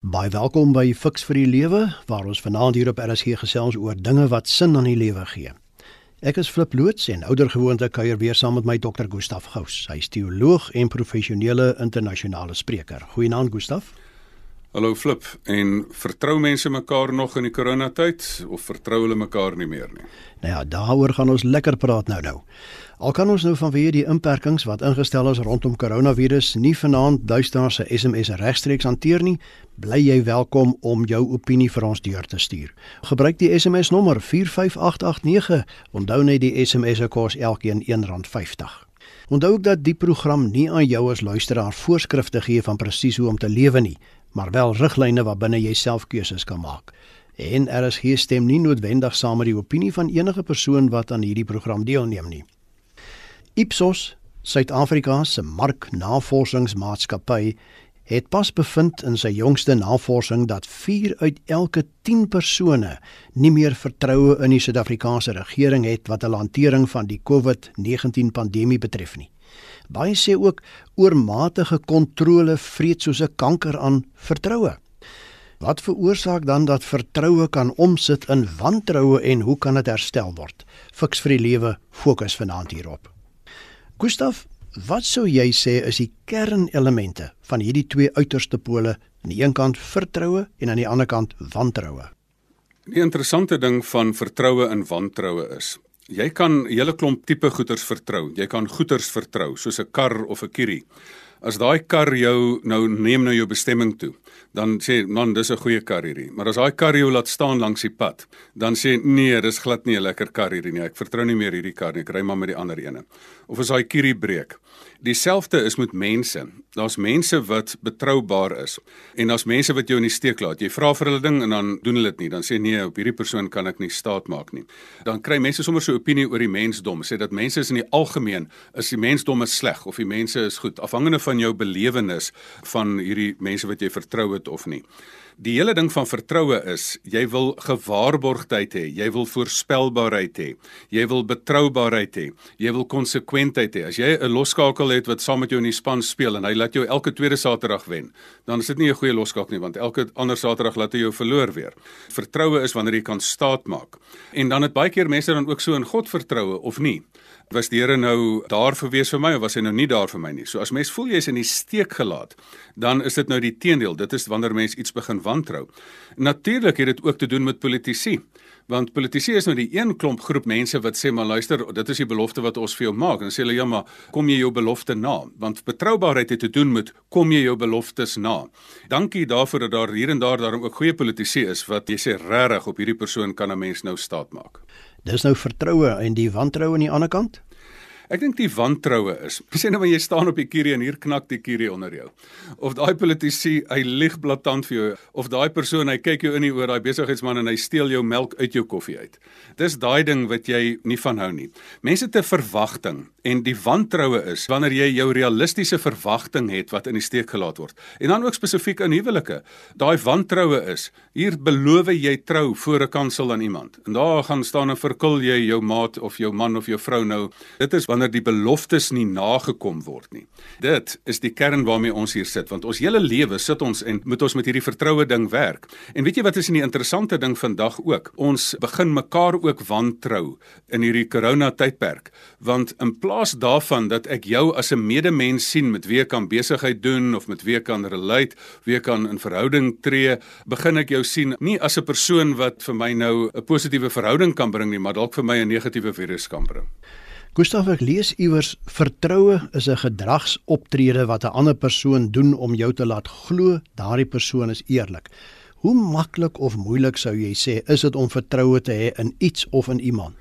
Baie welkom by Fix vir die Lewe waar ons vanaand hier op RSG gesels oor dinge wat sin aan die lewe gee. Ek is Flip Loots en oudergewoonte kuier weer saam met my dokter Gustaf Gous. Hy is teoloog en professionele internasionale spreker. Goeienaand Gustaf. Hallo Flip, en vertrou mense mekaar nog in die coronatyd of vertrou hulle mekaar nie meer nie? Nou ja, daaroor gaan ons lekker praat nou nou. Al kan ons nou vanweë die inperkings wat ingestel is rondom koronavirus nie vanaand duisters se SMS regstreeks hanteer nie, bly jy welkom om jou opinie vir ons deur te stuur. Gebruik die SMS nommer 45889. Onthou net die SMS se kos elkeen R1.50. Onthou ook dat die program nie aan jou as luisteraar voorskrifte gee van presies hoe om te lewe nie maar wel riglyne waarbinne jy self keuses kan maak. En RSG stem nie noodwendig saam met die opinie van enige persoon wat aan hierdie program deelneem nie. Ipsos, Suid-Afrika se marknavorsingsmaatskappy, het pas bevind in sy jongste navorsing dat 4 uit elke 10 persone nie meer vertroue in die Suid-Afrikaanse regering het wat hulle hantering van die COVID-19 pandemie betref nie. Baie sê ook oormatige kontrole vreet soos 'n kanker aan vertroue. Wat veroorsaak dan dat vertroue kan omsit in wantroue en hoe kan dit herstel word? Fiks vir die lewe fokus vanaand hierop. Gustaf, wat sou jy sê is die kernelemente van hierdie twee uiterste pole, aan die een kant vertroue en aan die ander kant wantroue? Die interessante ding van vertroue en wantroue is, Jy kan 'n hele klomp tipe goederes vertrou. Jy kan goederes vertrou, soos 'n kar of 'n kierie. As daai kar jou nou neem na jou bestemming toe, dan sê man, dis 'n goeie kar hierdie. Maar as daai kar jou laat staan langs die pad, dan sê nee, dis glad nie 'n lekker kar hierdie nie. Ek vertrou nie meer hierdie kar nie. Ek ry maar met die ander ene. Of as daai kierie breek. Dieselfde is met mense. Daar's mense wat betroubaar is en daar's mense wat jou in die steek laat. Jy vra vir hulle ding en dan doen hulle dit nie. Dan sê nee, op hierdie persoon kan ek nie staat maak nie. Dan kry mense sommer so 'n opinie oor die mensdom, sê dat mense is in die algemeen is die mensdom is sleg of die mense is goed, afhangende van jou belewenis van hierdie mense wat jy vertrou het of nie. Die hele ding van vertroue is, jy wil gewaarborgdheid hê, jy wil voorspelbaarheid hê, jy wil betroubaarheid hê, jy wil konsekwentheid hê. As jy 'n losskakel het wat saam met jou in die span speel en hy laat jou elke tweede Saterdag wen, dan is dit nie 'n goeie losskakel nie want elke ander Saterdag laat hy jou verloor weer. Vertroue is wanneer jy kan staat maak. En dan het baie keer mense dan ook so in God vertroue of nie was die Here nou daar vir wees vir my of was hy nou nie daar vir my nie. So as mens voel jy's in die steek gelaat, dan is dit nou die teendeel. Dit is wanneer mens iets begin wantrou. Natuurlik het dit ook te doen met politici. Want politici is nou die een klomp groep mense wat sê maar luister, dit is die belofte wat ons vir jou maak. En sê hulle ja, maar kom jy jou belofte na? Want betroubaarheid het te doen met kom jy jou beloftes na. Dankie daarvoor dat daar hier en daar daarom ook goeie politici is wat jy sê regtig op hierdie persoon kan 'n mens nou staat maak. Dis nou vertroue en die wantroue aan die ander kant? Ek dink die wantroue is. Sê nou maar jy staan op die kierie en hier knak die kierie onder jou. Of daai politisie, hy lieg blaatant vir jou of daai persoon, hy kyk jou in die oë, daai besigheidsman en hy steel jou melk uit jou koffie uit. Dis daai ding wat jy nie van hou nie. Mense 'n verwagting en die wantroue is wanneer jy jou realistiese verwagting het wat in die steek gelaat word. En dan ook spesifiek in huwelike. Daai wantroue is, hier beloof jy trou voor 'n kansel aan iemand. En daar gaan staan en verkil jy jou maat of jou man of jou vrou nou. Dit is wanneer die beloftes nie nagekom word nie. Dit is die kern waarmee ons hier sit want ons hele lewe sit ons en moet ons met hierdie vertroue ding werk. En weet jy wat is 'n interessante ding vandag ook? Ons begin mekaar ook wantrou in hierdie corona tydperk want in plaas daarvan dat ek jou as 'n medemens sien met wie ek kan besigheid doen of met wie ek kan relate, wie ek kan in verhouding tree, begin ek jou sien nie as 'n persoon wat vir my nou 'n positiewe verhouding kan bring nie, maar dalk vir my 'n negatiewe virus kan bring. Gustav ek lees iewers vertroue is 'n gedragsoptrede wat 'n ander persoon doen om jou te laat glo daardie persoon is eerlik. Hoe maklik of moeilik sou jy sê is dit om vertroue te hê in iets of in iemand?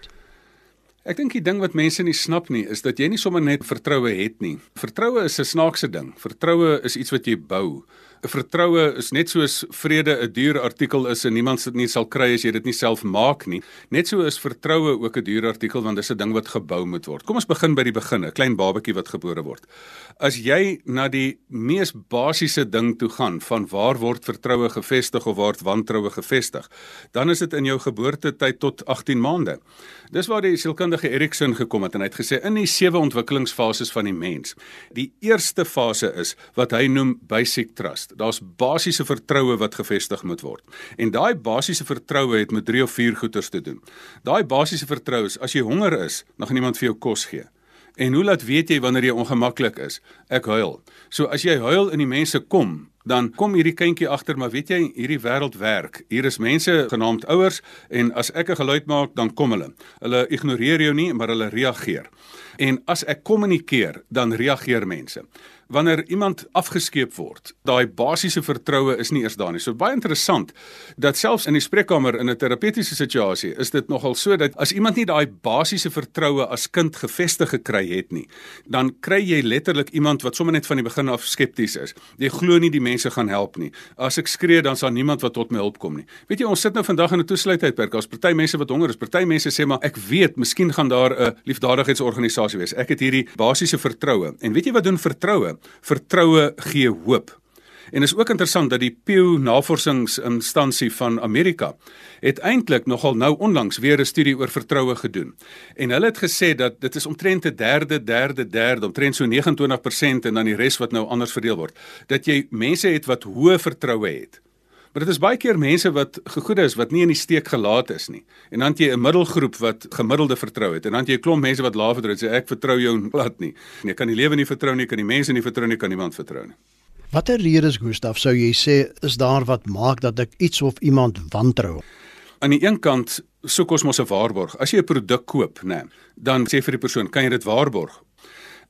Ek dink die ding wat mense nie snap nie is dat jy nie sommer net vertroue het nie. Vertroue is 'n snaakse ding. Vertroue is iets wat jy bou. Vertroue is net soos vrede 'n duur artikel is en niemand dit nie sal kry as jy dit nie self maak nie. Net so is vertroue ook 'n duur artikel want dis 'n ding wat gebou moet word. Kom ons begin by die begin, 'n klein babatjie wat gebore word. As jy na die mees basiese ding toe gaan van waar word vertroue gevestig of word wantroue gevestig, dan is dit in jou geboortetyd tot 18 maande. Dis waar die sielkundige Erikson gekom het en hy het gesê in die sewe ontwikkelingsfases van die mens. Die eerste fase is wat hy noem basic trust. Daar's basiese vertroue wat gevestig moet word. En daai basiese vertroue het met drie of vier goeters te doen. Daai basiese vertroue is as jy honger is, dan gaan iemand vir jou kos gee. En hoe laat weet jy wanneer jy ongemaklik is? Ek huil. So as jy huil en die mense kom, dan kom hierdie kindjie agter, maar weet jy, hierdie wêreld werk. Hier is mense genaamd ouers en as ek 'n geluid maak, dan kom hulle. Hulle ignoreer jou nie, maar hulle reageer. En as ek kommunikeer, dan reageer mense wanneer iemand afgeskeep word, daai basiese vertroue is nie eers daar nie. So baie interessant dat selfs in die spreekkamer in 'n terapeutiese situasie is dit nogal so dat as iemand nie daai basiese vertroue as kind gevestig gekry het nie, dan kry jy letterlik iemand wat sommer net van die begin af skepties is. Jy glo nie die mense gaan help nie. As ek skree dan sal niemand wat tot my hulp kom nie. Weet jy, ons sit nou vandag in 'n toesluitydperk. Daar's party mense wat honger is. Party mense sê maar ek weet, miskien gaan daar 'n liefdadigheidsorganisasie wees. Ek het hierdie basiese vertroue. En weet jy wat doen vertroue? Vertroue gee hoop. En is ook interessant dat die Pew Navorsingsinstansie van Amerika het eintlik nogal nou onlangs weer 'n studie oor vertroue gedoen. En hulle het gesê dat dit is omtrent 'n derde, derde, derde, omtrent so 29% en dan die res wat nou anders verdeel word. Dat jy mense het wat hoë vertroue het. Maar dit is baie keer mense wat gegoede is wat nie in die steek gelaat is nie. En dan het jy 'n middelgroep wat gemiddelde vertrou het en dan het jy 'n klomp mense wat lae vertrou het. Sê ek vertrou jou plat nie. Nee, kan die lewe nie vertrou nie, kan die mense nie vertrou nie, kan niemand vertrou nie. Watter redes Gustaf sou jy sê is daar wat maak dat ek iets of iemand wantrou? Aan die een kant soek ons mos 'n waarborg. As jy 'n produk koop, nê, dan sê vir die persoon, kan jy dit waarborg?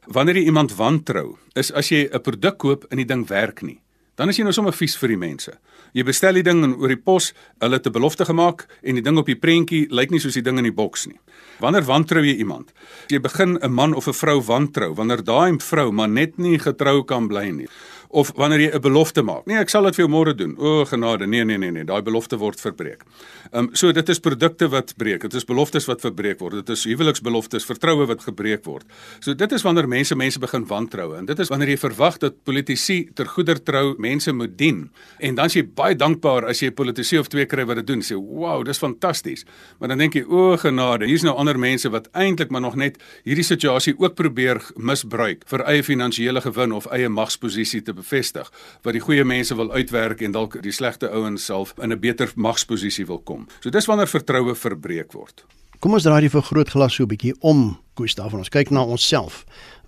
Wanneer jy iemand wantrou, is as jy 'n produk koop en die ding werk nie dan is jy nou sommer vies vir die mense. Jy bestel die ding oor die pos, hulle het 'n belofte gemaak en die ding op die prentjie lyk nie soos die ding in die boks nie. Wanneer wantrou jy iemand? Jy begin 'n man of 'n vrou wantrou wanneer daai vrou maar net nie getrou kan bly nie of wanneer jy 'n belofte maak. Nee, ek sal dit vir jou môre doen. O genade, nee nee nee nee, daai belofte word verbreek. Ehm um, so dit is produkte wat breek. Dit is beloftes wat verbreek word. Dit is huweliksbeloftes, vertroue wat gebreek word. So dit is wanneer mense mense begin wantrou en dit is wanneer jy verwag dat politici ter goeder trou mense moet dien. En dan is jy baie dankbaar as jy 'n politisie of twee kry wat dit doen. Sê, "Wow, dis fantasties." Maar dan dink jy, "O genade, hier's nou ander mense wat eintlik maar nog net hierdie situasie ook probeer misbruik vir eie finansiële gewin of eie magsposisie te bevestig wat die goeie mense wil uitwerk en dalk die slegte ouens self in 'n beter magsposisie wil kom. So dis wanneer vertroue verbreek word. Kom ons draai die vergrootglas so 'n bietjie om, Gustav, en ons kyk na onsself.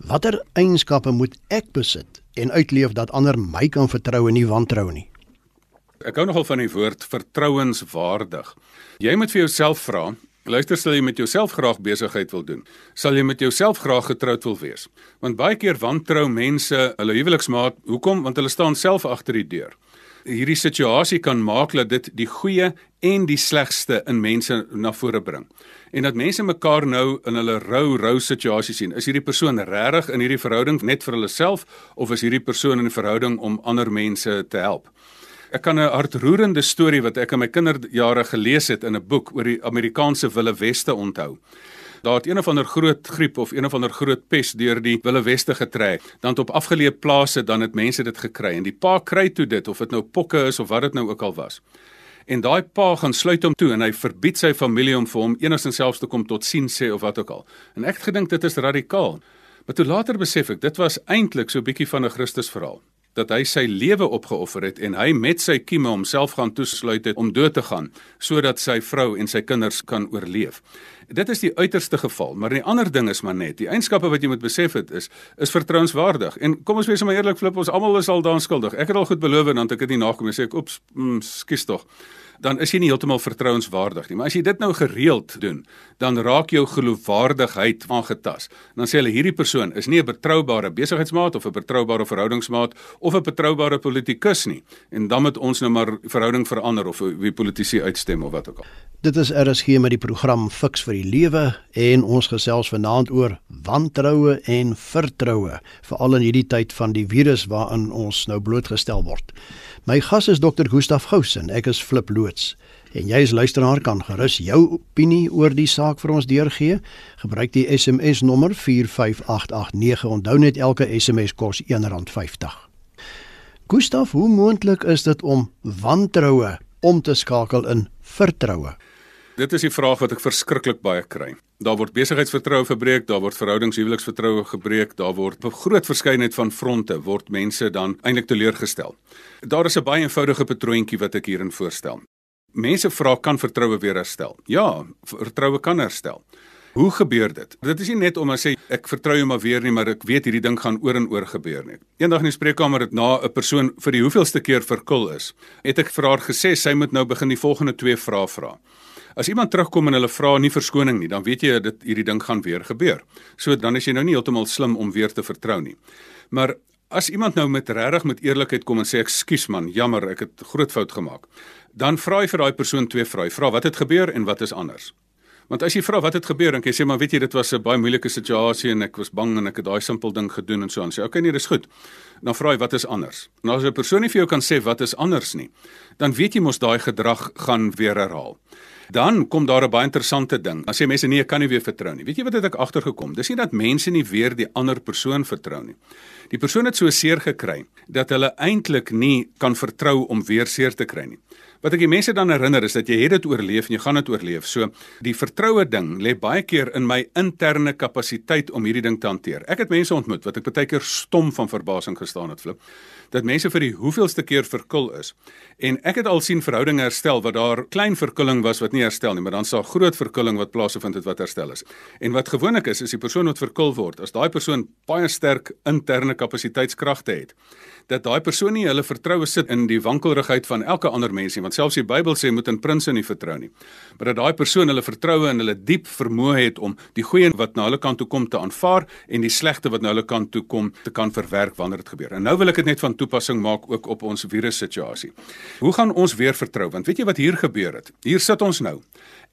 Watter eienskappe moet ek besit en uitleef dat ander my kan vertrou en nie wantrou nie? Ek hou nogal van die woord vertrouenswaardig. Jy moet vir jouself vra, Luister, sal jy met jouself graag besigheid wil doen? Sal jy met jouself graag getroud wil wees? Want baie keer wantrou mense hulle huweliksmaat. Hoekom? Want hulle staan self agter die deur. Hierdie situasie kan maak dat dit die goeie en die slegste in mense na vore bring. En dat mense mekaar nou in hulle rou rou situasie sien. Is hierdie persoon regtig in hierdie verhouding net vir hulle self of is hierdie persoon in 'n verhouding om ander mense te help? Ek kan 'n hartroerende storie wat ek in my kinderjare gelees het in 'n boek oor die Amerikaanse Wille Weste onthou. Daar het een of ander groot griep of een of ander groot pes deur die Wille Weste getrek. Dan op afgeleë plase dan het mense dit gekry en die pa kry toe dit of dit nou pokke is of wat dit nou ook al was. En daai pa gaan sluit hom toe en hy verbied sy familie om vir hom enigstens selfs te kom tot sien sê of wat ook al. En ek het gedink dit is radikaal. Maar toe later besef ek dit was eintlik so 'n bietjie van 'n Christus verhaal dat hy sy lewe opgeoffer het en hy met sy kieme homself gaan toesluit het om dood te gaan sodat sy vrou en sy kinders kan oorleef. Dit is die uiterste geval, maar die ander ding is maar net, die eienskappe wat jy moet besef het is is vertrouenswaardig. En kom ons wees maar eerlik flip, ons almal is al daan skuldig. Ek het al goed beloof en dan het ek dit nie nagekom nie. Sê ek, oeps, mm, skus tog dan is jy nie heeltemal vertrouenswaardig nie. Maar as jy dit nou gereeld doen, dan raak jou geloofwaardigheid aangetas. Dan sê hulle hierdie persoon is nie 'n betroubare besigheidsmaat of 'n betroubare verhoudingsmaat of 'n betroubare politikus nie. En dan moet ons nou maar verhouding verander of wie politici uitstem of wat ook al. Dit is RSG met die program Fix vir die Lewe en ons gesels vanaand oor wantroue en vertroue, veral in hierdie tyd van die virus waarin ons nou blootgestel word. My gas is Dr. Gustaf Gous en ek is Flip Loots. En jy as luisteraar kan gerus jou opinie oor die saak vir ons deurgee. Gebruik die SMS nommer 45889. Onthou net elke SMS kos R1.50. Gustaf, hoe moontlik is dit om wantroue om te skakel in vertroue? Dit is die vraag wat ek verskriklik baie kry. Daar word besigheidsvertroue verbreek, daar word verhoudingshuweliksvertroue gebreek, daar word op groot verskeidenheid van fronte word mense dan eintlik teleurgestel. Daar is 'n baie eenvoudige patroontjie wat ek hierin voorstel. Mense vra kan vertroue weer herstel? Ja, vertroue kan herstel. Hoe gebeur dit? Dit is nie net om te sê ek vertrou jou maar weer nie, maar ek weet hierdie ding gaan oor en oor gebeur nie. Eendag in die spreekkamer het na 'n persoon vir die hoeveelste keer verkul is, het ek vir haar gesê sy moet nou begin die volgende twee vrae vra. As iemand terugkom en hulle vra nie verskoning nie, dan weet jy dat hierdie ding gaan weer gebeur. So dan is jy nou nie heeltemal slim om weer te vertrou nie. Maar as iemand nou met regtig met eerlikheid kom en sê ekskuus man, jammer, ek het groot fout gemaak, dan vra jy vir daai persoon twee vrae. Vra wat het gebeur en wat is anders? Want as jy vra wat het gebeur en jy sê maar weet jy dit was 'n baie moeilike situasie en ek was bang en ek het daai simpel ding gedoen en so aan sê okay nee dis goed. Dan vra jy wat is anders? En as 'n persoon nie vir jou kan sê wat is anders nie, dan weet jy mos daai gedrag gaan weer herhaal. Dan kom daar 'n baie interessante ding. Dan sê mense nee, ek kan nie weer vertrou nie. Weet jy wat het ek agtergekom? Dis nie dat mense nie weer die ander persoon vertrou nie. Die persoon het so seer gekry dat hulle eintlik nie kan vertrou om weer seer te kry nie. Wat ek die mense dan herinner is dat jy het dit oorleef en jy gaan dit oorleef. So die vertroue ding lê baie keer in my interne kapasiteit om hierdie ding te hanteer. Ek het mense ontmoet wat ek baie keer stom van verbasing gestaan het, flip. Dat mense vir die hoeveelste keer verkul is. En ek het al sien verhoudinge herstel wat daar klein verkulling was wat nie herstel nie, maar dan sal groot verkulling wat plaasvind het wat herstel is. En wat gewoonlik is, is die persoon wat verkul word, as daai persoon baie sterk interne kapasiteitskragte het, dat daai persoon nie hulle vertroue sit in die wankelrigheid van elke ander mens nie, want selfs die Bybel sê moet in prinses nie vertrou nie. Maar dat daai persoon hulle vertroue en hulle diep vermoë het om die goeie wat na hulle kant toe kom te aanvaar en die slegte wat na hulle kant toe kom te kan verwerk wanneer dit gebeur. En nou wil ek dit net van toepassing maak ook op ons virus situasie. Hoe gaan ons weer vertrou? Want weet jy wat hier gebeur het? Hier sit ons nou.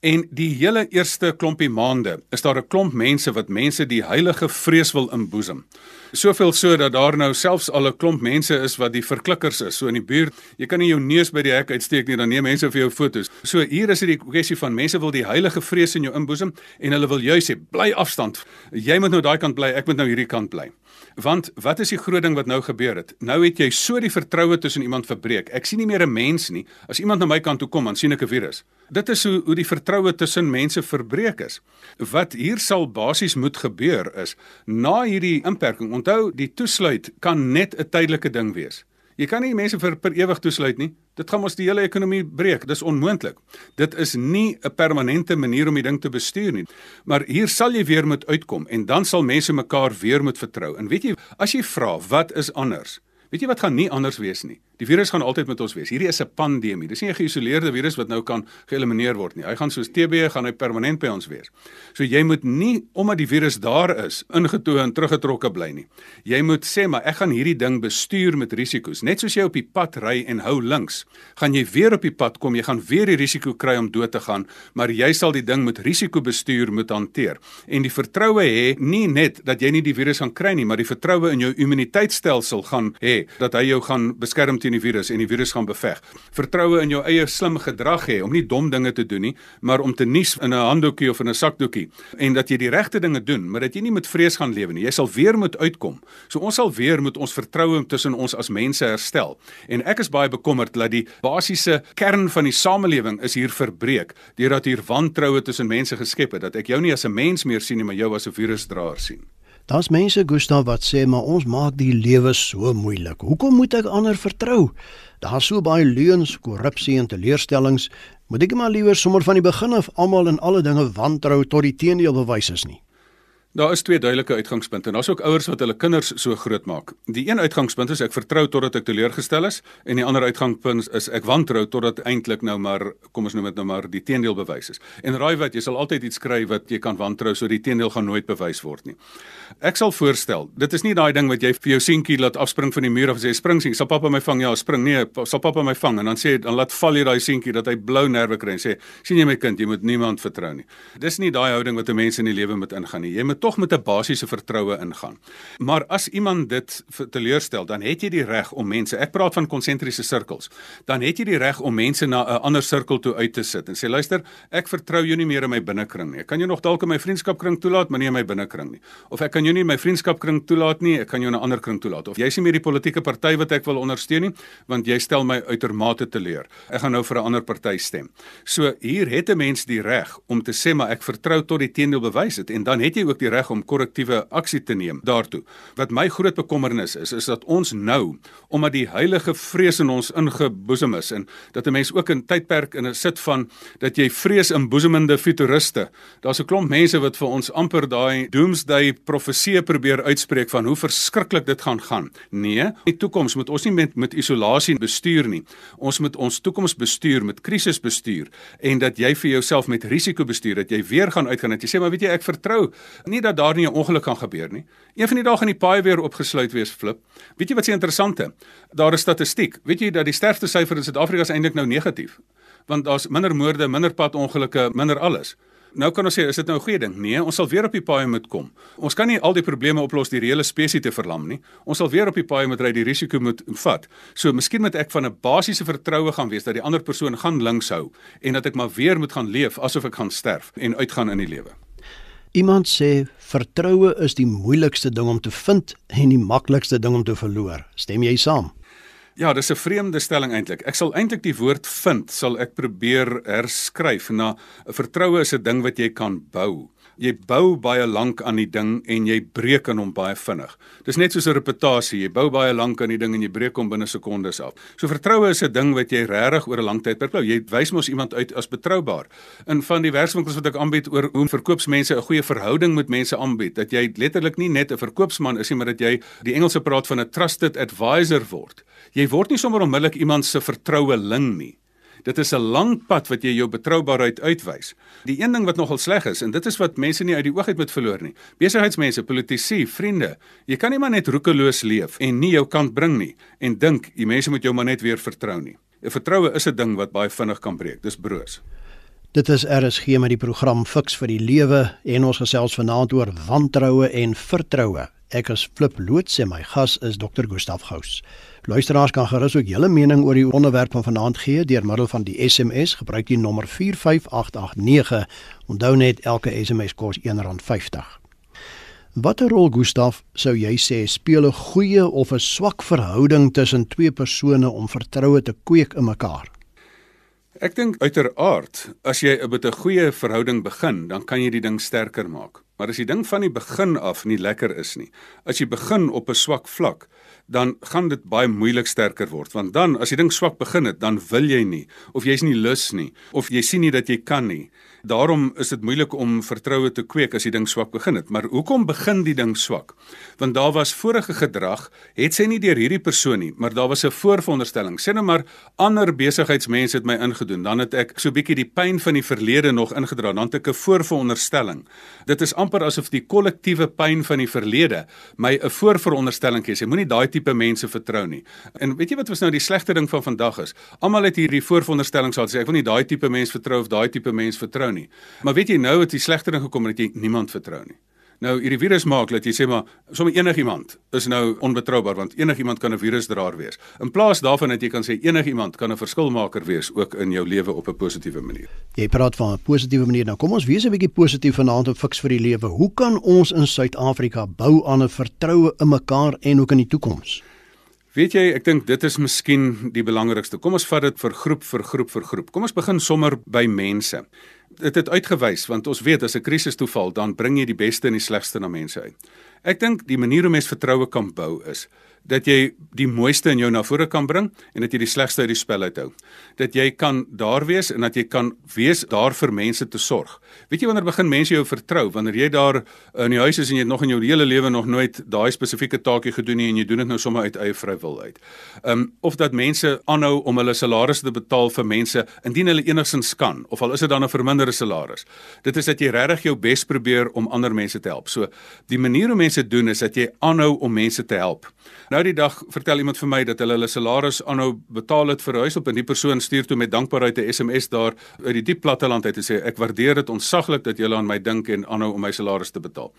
En die hele eerste klompie maande is daar 'n klomp mense wat mense die heilige vrees wil inboesem. Soveel so dat daar nou selfs al 'n klomp mense is wat die verklikkers is. So in die buurt, jy kan nie jou neus by die hek uitsteek nie, dan neem mense vir jou foto's. So hier is dit die kwessie van mense wil die heilige vrees in jou inboesem en hulle wil jy sê bly afstand. Jy moet nou daai kant bly, ek moet nou hierdie kant bly. Want wat is die groot ding wat nou gebeur het? Nou het jy so die vertroue tussen iemand verbreek. Ek sien nie meer 'n mens nie. As iemand na my kant toe kom, dan sien ek 'n virus. Dit is hoe hoe die vertroue tussen mense verbreek is. Wat hier sal basies moet gebeur is na hierdie inperking. Onthou, die toesluit kan net 'n tydelike ding wees. Jy kan nie mense vir per ewig toesluit nie. Dit gaan ons die hele ekonomie breek. Dis onmoontlik. Dit is nie 'n permanente manier om die ding te bestuur nie. Maar hier sal jy weer moet uitkom en dan sal mense mekaar weer moet vertrou. En weet jy, as jy vra wat is anders? Weet jy wat gaan nie anders wees nie? Die virus gaan altyd met ons wees. Hierdie is 'n pandemie. Dis nie 'n geïsoleerde virus wat nou kan geëlimineer word nie. Hy gaan soos TB gaan hy permanent by ons wees. So jy moet nie omdat die virus daar is, ingetoe en teruggetrokke bly nie. Jy moet sê maar ek gaan hierdie ding bestuur met risiko's. Net soos jy op die pad ry en hou links, gaan jy weer op die pad kom, jy gaan weer die risiko kry om dood te gaan, maar jy sal die ding met risiko bestuur moet hanteer. En die vertroue hê nie net dat jy nie die virus gaan kry nie, maar die vertroue in jou immuniteitstelsel gaan hê dat hy jou gaan beskerm teen die virus en die virus gaan beveg. Vertroue in jou eie slim gedrag hê om nie dom dinge te doen nie, maar om te nies in 'n handdoekie of in 'n sakdoekie en dat jy die regte dinge doen, maar dat jy nie met vrees gaan lewe nie. Jy sal weer moet uitkom. So ons sal weer moet ons vertroue tussen ons as mense herstel. En ek is baie bekommerd dat die basiese kern van die samelewing is hier verbreek deurdat hier wantroue tussen mense geskep het dat ek jou nie as 'n mens meer sien nie, maar jou as 'n virusdraer sien. Daar's mense Gustav wat sê maar ons maak die lewe so moeilik. Hoekom moet ek ander vertrou? Daar's so baie leuns, korrupsie en teleurstellings. Moet ek maar liewer sommer van die begin af almal en alle dinge wantrou tot die teendeel bewys is nie. Daar is twee duidelike uitgangspunte. Daar's ook ouers wat hulle kinders so groot maak. Die een uitgangspunt is ek vertrou totdat ek teleurgestel is en die ander uitgangspunt is ek wantrou totdat eintlik nou maar kom ons noem dit nou maar die teendeel bewys is. En raai wat, jy sal altyd iets kry wat jy kan wantrou so die teendeel gaan nooit bewys word nie. Ek sal voorstel, dit is nie daai ding wat jy vir jou seentjie laat afspring van die muur of sê spring sien, sal pappa my vang? Ja, spring. Nee, sal pappa my vang en dan sê dan laat val jy daai seentjie dat hy blou nerve kry en sê sien jy my kind, jy moet niemand vertrou nie. Dis nie daai houding wat 'n mens in die lewe moet ingaan nie. Jy moet moet tog met 'n basiese vertroue ingaan. Maar as iemand dit teleurstel, dan het jy die reg om mense, ek praat van konsentriese sirkels, dan het jy die reg om mense na 'n ander sirkel toe uit te sit en sê luister, ek vertrou jou nie meer in my binnekring nie. Ek kan jou nog dalk in my vriendskapkring toelaat, maar nie in my binnekring nie. Of ek kan jou nie in my vriendskapkring toelaat nie, ek kan jou in 'n ander kring toelaat. Of jy is nie meer die politieke party wat ek wil ondersteun nie, want jy stel my uitermate teleur. Ek gaan nou vir 'n ander party stem. So hier het 'n mens die reg om te sê maar ek vertrou tot die teendeel bewys het en dan het jy ook die reg om korrektiewe aksie te neem daartoe. Wat my groot bekommernis is, is dat ons nou omdat die heilige vrees in ons ingeboesem is en dat 'n mens ook in tydperk in 'n sit van dat jy vrees inboesemende futuriste. Daar's 'n klomp mense wat vir ons amper daai doomsday profesie probeer uitspreek van hoe verskriklik dit gaan gaan. Nee, in die toekoms moet ons nie met met isolasie bestuur nie. Ons moet ons toekoms bestuur met krisisbestuur en dat jy vir jouself met risiko bestuur dat jy weer gaan uitgaan dat jy sê maar weet jy ek vertrou nie dat daar nie 'n ongeluk gaan gebeur nie. Een van die dae gaan die paai weer opgesluit wees flip. Weet jy wat se interessante? Daar is statistiek. Weet jy dat die sterfte syfer in Suid-Afrika is eintlik nou negatief? Want daar's minder moorde, minder padongelukke, minder alles. Nou kan ons sê is dit nou 'n goeie ding? Nee, ons sal weer op die paai moet kom. Ons kan nie al die probleme oplos deur die hele spesies te verlam nie. Ons sal weer op die paai moet ry, die risiko moet vat. So miskien moet ek van 'n basiese vertroue gaan wees dat die ander persoon gaan links hou en dat ek maar weer moet gaan leef asof ek gaan sterf en uitgaan in die lewe. Iemand sê vertroue is die moeilikste ding om te vind en die maklikste ding om te verloor. Stem jy saam? Ja, dis 'n vreemde stelling eintlik. Ek sal eintlik die woord vind sal ek probeer herskryf na 'n vertroue is 'n ding wat jy kan bou. Jy bou baie lank aan die ding en jy breek aan hom baie vinnig. Dis net soos 'n reputasie. Jy bou baie lank aan die ding en jy breek hom binne sekondes af. So vertroue is 'n ding wat jy regtig oor 'n lang tyd bou. Jy wys mos iemand uit as betroubaar. In van die werkswinkels wat ek aanbied oor hoe verkoopsmense 'n goeie verhouding met mense aanbied, dat jy letterlik nie net 'n verkoopsman is nie, maar dat jy die Engelse praat van 'n trusted advisor word. Jy word nie sommer onmiddellik iemand se vertroueling nie. Dit is 'n lang pad wat jy jou betroubaarheid uitwys. Die een ding wat nogal sleg is en dit is wat mense nie uit die oog uit moet verloor nie. Besigheidsmense, politici, vriende, jy kan nie maar net roekeloos leef en nie jou kant bring nie en dink die mense moet jou maar net weer vertrou nie. 'n Vertroue is 'n ding wat baie vinnig kan breek. Dis broos. Dit is RSG met die program Fix vir die Lewe en ons gesels vanaand oor wantroue en vertroue. Ek is Flip Loots en my gas is Dr. Gustaf Gous. Luisteraars kan gerus ook julle mening oor die onderwerp van vanaand gee deur middel van die SMS. Gebruik die nommer 45889. Onthou net elke SMS kos R1.50. Watter rol Gustaf sou jy sê speel 'n goeie of 'n swak verhouding tussen twee persone om vertroue te kweek in mekaar? Ek dink uiteraard as jy 'n goeie verhouding begin, dan kan jy die ding sterker maak. Maar as die ding van die begin af nie lekker is nie, as jy begin op 'n swak vlak, dan gaan dit baie moeilik sterker word. Want dan as die ding swak begin het dan wil jy nie of jy's nie lus nie of jy sien nie dat jy kan nie daarom is dit moeilik om vertroue te kweek as die ding swak begin het maar hoekom begin die ding swak want daar was vorige gedrag het sy nie deur hierdie persoon nie maar daar was 'n voorveronderstelling sê nou maar ander besigheidsmense het my ingedoen dan het ek so bietjie die pyn van die verlede nog ingedra dan het ek 'n voorveronderstelling dit is amper asof die kollektiewe pyn van die verlede my 'n voorveronderstelling gee. Jy moenie daai tipe mense vertrou nie. En weet jy wat was nou die slegste ding van vandag is? Almal het hierdie voorveronderstellings gehad sê ek wil nie daai tipe mense vertrou of daai tipe mense vertrou. Maar weet jy nou het die slegste ding gekom dat jy niemand vertrou nie. Nou hierdie virus maak dat jy sê maar sommer enigiemand is nou onbetroubaar want enigiemand kan 'n virusdraer wees. In plaas daarvan dat jy kan sê enigiemand kan 'n verskilmaker wees ook in jou lewe op 'n positiewe manier. Jy praat van 'n positiewe manier. Nou kom ons wees 'n bietjie positief vanaand op fiks vir die lewe. Hoe kan ons in Suid-Afrika bou aan 'n vertroue in mekaar en ook in die toekoms? Weet jy, ek dink dit is miskien die belangrikste. Kom ons vat dit vir groep vir groep vir groep. Kom ons begin sommer by mense dit het uitgewys want ons weet as 'n krisis toeval dan bring jy die beste en die slegste na mense uit. Ek dink die manier hoe mens vertroue kan bou is dat jy die mooiste in jou na vore kan bring en dat jy die slegste uit die spel uithou. Dat jy kan daar wees en dat jy kan wees daar vir mense te sorg. Weet jy wanneer begin mense jou vertrou? Wanneer jy daar in die huis is en jy het nog in jou hele lewe nog nooit daai spesifieke taakie gedoen nie en jy doen dit nou sommer uit eie vrywil uit. Um of dat mense aanhou om hulle salarisse te betaal vir mense indien hulle enigsins kan of al is dit dan 'n verminderde salaris. Dit is dat jy regtig jou bes probeer om ander mense te help. So die manier hoe mense doen is dat jy aanhou om mense te help. Nou die dag vertel iemand vir my dat hulle hulle salaris aanhou betaal het vir huis op en die persoon stuur toe met dankbaarheid 'n SMS daar uit die diep platteland uit en sê ek waardeer dit ontsaglik dat julle aan my dink en aanhou om my salaris te betaal.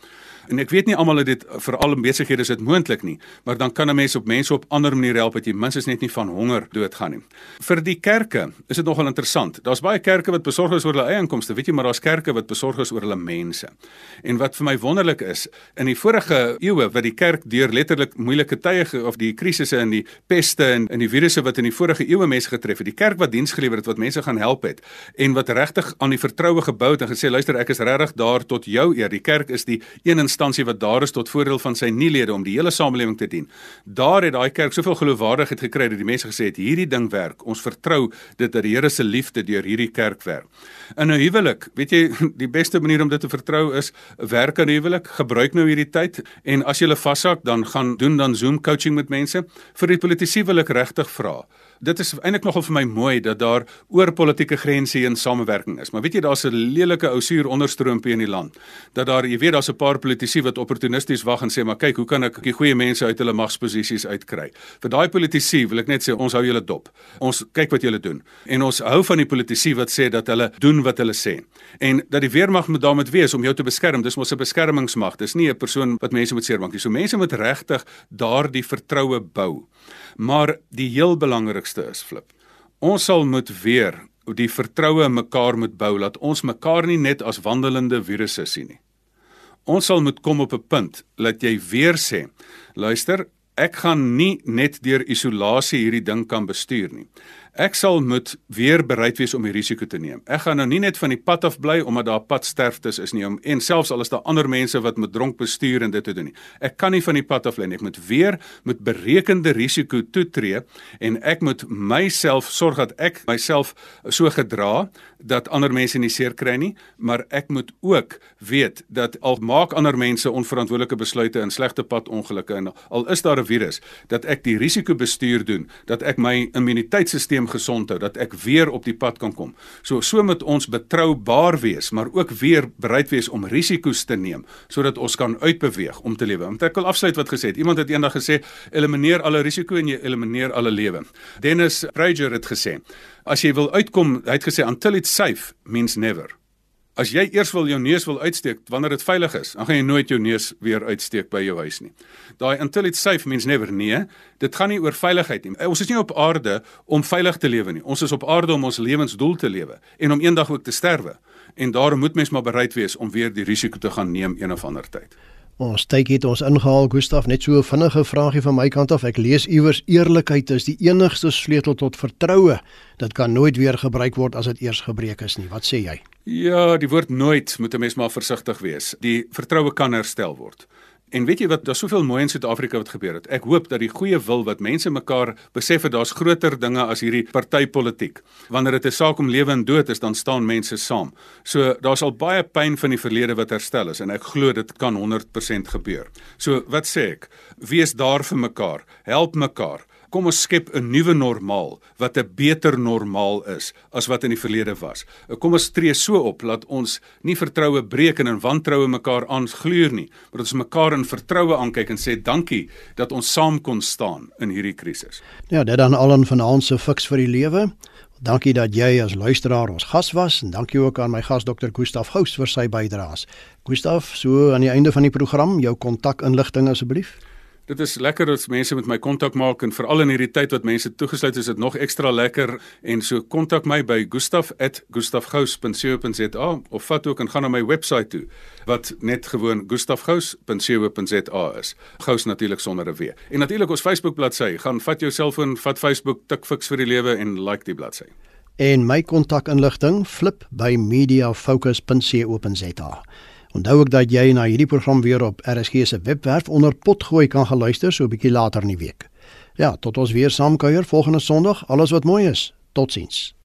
En ek weet nie almal het dit vir al besighede is dit moontlik nie, maar dan kan 'n mens op mense op ander maniere help dat jy minstens net nie van honger doodgaan nie. Vir die kerke is dit nogal interessant. Daar's baie kerke wat besorg is oor hulle eie inkomste, weet jy, maar daar's kerke wat besorg is oor hulle mense. En wat vir my wonderlik is, in die vorige eeue wat die kerk deur letterlik moeilike tye of die krisisse en die peste en in die virusse wat in die vorige eeue mense getref het, die kerk wat diens gelewer het wat mense gaan help het en wat regtig aan die vertroue gebou het en gesê luister ek is regtig daar tot jou eer. Die kerk is die een instansie wat daar is tot voordeel van sy nuelede om die hele samelewing te dien. Daar het daai kerk soveel geloofwaardigheid gekry dat die mense gesê het hierdie ding werk. Ons vertrou dit dat die Here se liefde deur hierdie kerk werk. In 'n huwelik, weet jy, die beste manier om dit te vertrou is werk aan huwelik. Gebruik nou hierdie tyd en as jy hulle vashak, dan gaan doen dan Zoom coaching met mense. Vir die politisie wil ek regtig vra dit is eintlik nogal vir my mooi dat daar oor politieke grense heen samewerking is. Maar weet jy daar's 'n lelike ou suur onderstroompie in die land. Dat daar jy weet daar's 'n paar politici wat opportunisties wag en sê maar kyk, hoe kan ek die goeie mense uit hulle magsposisies uitkry? Vir daai politici wil ek net sê ons hou julle dop. Ons kyk wat julle doen. En ons hou van die politici wat sê dat hulle doen wat hulle sê. En dat die weermag moet daarmee wees om jou te beskerm. Dis mos 'n beskermingsmag. Dis nie 'n persoon wat mense moet seermaak nie. So mense moet regtig daardie vertroue bou. Maar die heel belangrikste is flip. Ons sal moet weer die vertroue in mekaar moet bou dat ons mekaar nie net as wandelende virusse sien nie. Ons sal moet kom op 'n punt dat jy weer sê, luister, ek gaan nie net deur isolasie hierdie ding kan bestuur nie. Ek sal moet weer bereid wees om die risiko te neem. Ek gaan nou nie net van die pad af bly omdat daar padsterftes is nie om en selfs al is daar ander mense wat met dronk bestuur en dit te doen nie. Ek kan nie van die pad af bly nie. Ek moet weer met berekende risiko toetree en ek moet myself sorg dat ek myself so gedra dat ander mense nie seer kry nie, maar ek moet ook weet dat al maak ander mense onverantwoordelike besluite in slegte pad ongelukke en al is daar 'n virus, dat ek die risiko bestuur doen, dat ek my immuniteitstelsel gesond hou dat ek weer op die pad kan kom. So so moet ons betroubaar wees, maar ook weer bereid wees om risiko's te neem sodat ons kan uitbeweeg om te lewe. Want ek wil afsluit wat gesê het. Iemand het eendag gesê elimineer alle risiko en jy elimineer alle lewe. Dennis Prager het gesê as jy wil uitkom, hy het gesê until it's safe means never. As jy eers wil jou neus wil uitsteek wanneer dit veilig is, dan gaan jy nooit jou neus weer uitsteek by jou huis nie. Daai until it's safe means never nee. Dit gaan nie oor veiligheid nie. Ons is nie op aarde om veilig te lewe nie. Ons is op aarde om ons lewensdoel te lewe en om eendag ook te sterwe. En daarom moet mens maar bereid wees om weer die risiko te gaan neem een of ander tyd. Ons tyd het ons ingehaal Gustaf net so 'n vinnige vraagie van my kant af. Ek lees iewers eerlikheid is die enigste sleutel tot vertroue. Dit kan nooit weer gebruik word as dit eers gebreek is nie. Wat sê jy? Ja, die woord nooit moet 'n mens maar versigtig wees. Die vertroue kan herstel word. En weet jy wat, daar's soveel mooi in Suid-Afrika wat gebeur het. Ek hoop dat die goeie wil wat mense mekaar besef dat daar's groter dinge as hierdie partytetiek. Wanneer dit 'n saak om lewe en dood is, dan staan mense saam. So daar's al baie pyn van die verlede wat herstel is en ek glo dit kan 100% gebeur. So wat sê ek? Wees daar vir mekaar, help mekaar kom ons skep 'n nuwe normaal wat 'n beter normaal is as wat in die verlede was. Kom ons tree so op dat ons nie vertroue breek en in wantroue mekaar aangluur nie, maar dat ons mekaar in vertroue aankyk en sê dankie dat ons saam kon staan in hierdie krisis. Ja, dit dan al 'n vanaand se fiks vir die lewe. Dankie dat jy as luisteraar ons gas was en dankie ook aan my gas Dr. Gustaf Gous vir sy bydraes. Gustaf, so aan die einde van die program, jou kontakinligting asseblief. Dit is lekker dat mense met my kontak maak en veral in hierdie tyd wat mense toegesluit is, is dit nog ekstra lekker en so kontak my by gustaf@gustafgous.co.za of vat ook en gaan na my webwerf toe wat net gewoon gustafgous.co.za is. Gous natuurlik sonder 'n w. En natuurlik ons Facebook bladsy. Gaan vat jou selfoon, vat Facebook tik fiks vir die lewe en like die bladsy. En my kontakinligting flip by mediafocus.co.za. Onthou ook dat jy na hierdie program weer op RSG se webwerf onder potgooi kan geluister so 'n bietjie later in die week. Ja, tot ons weer saamkuier volgende Sondag. Alles wat mooi is. Totsiens.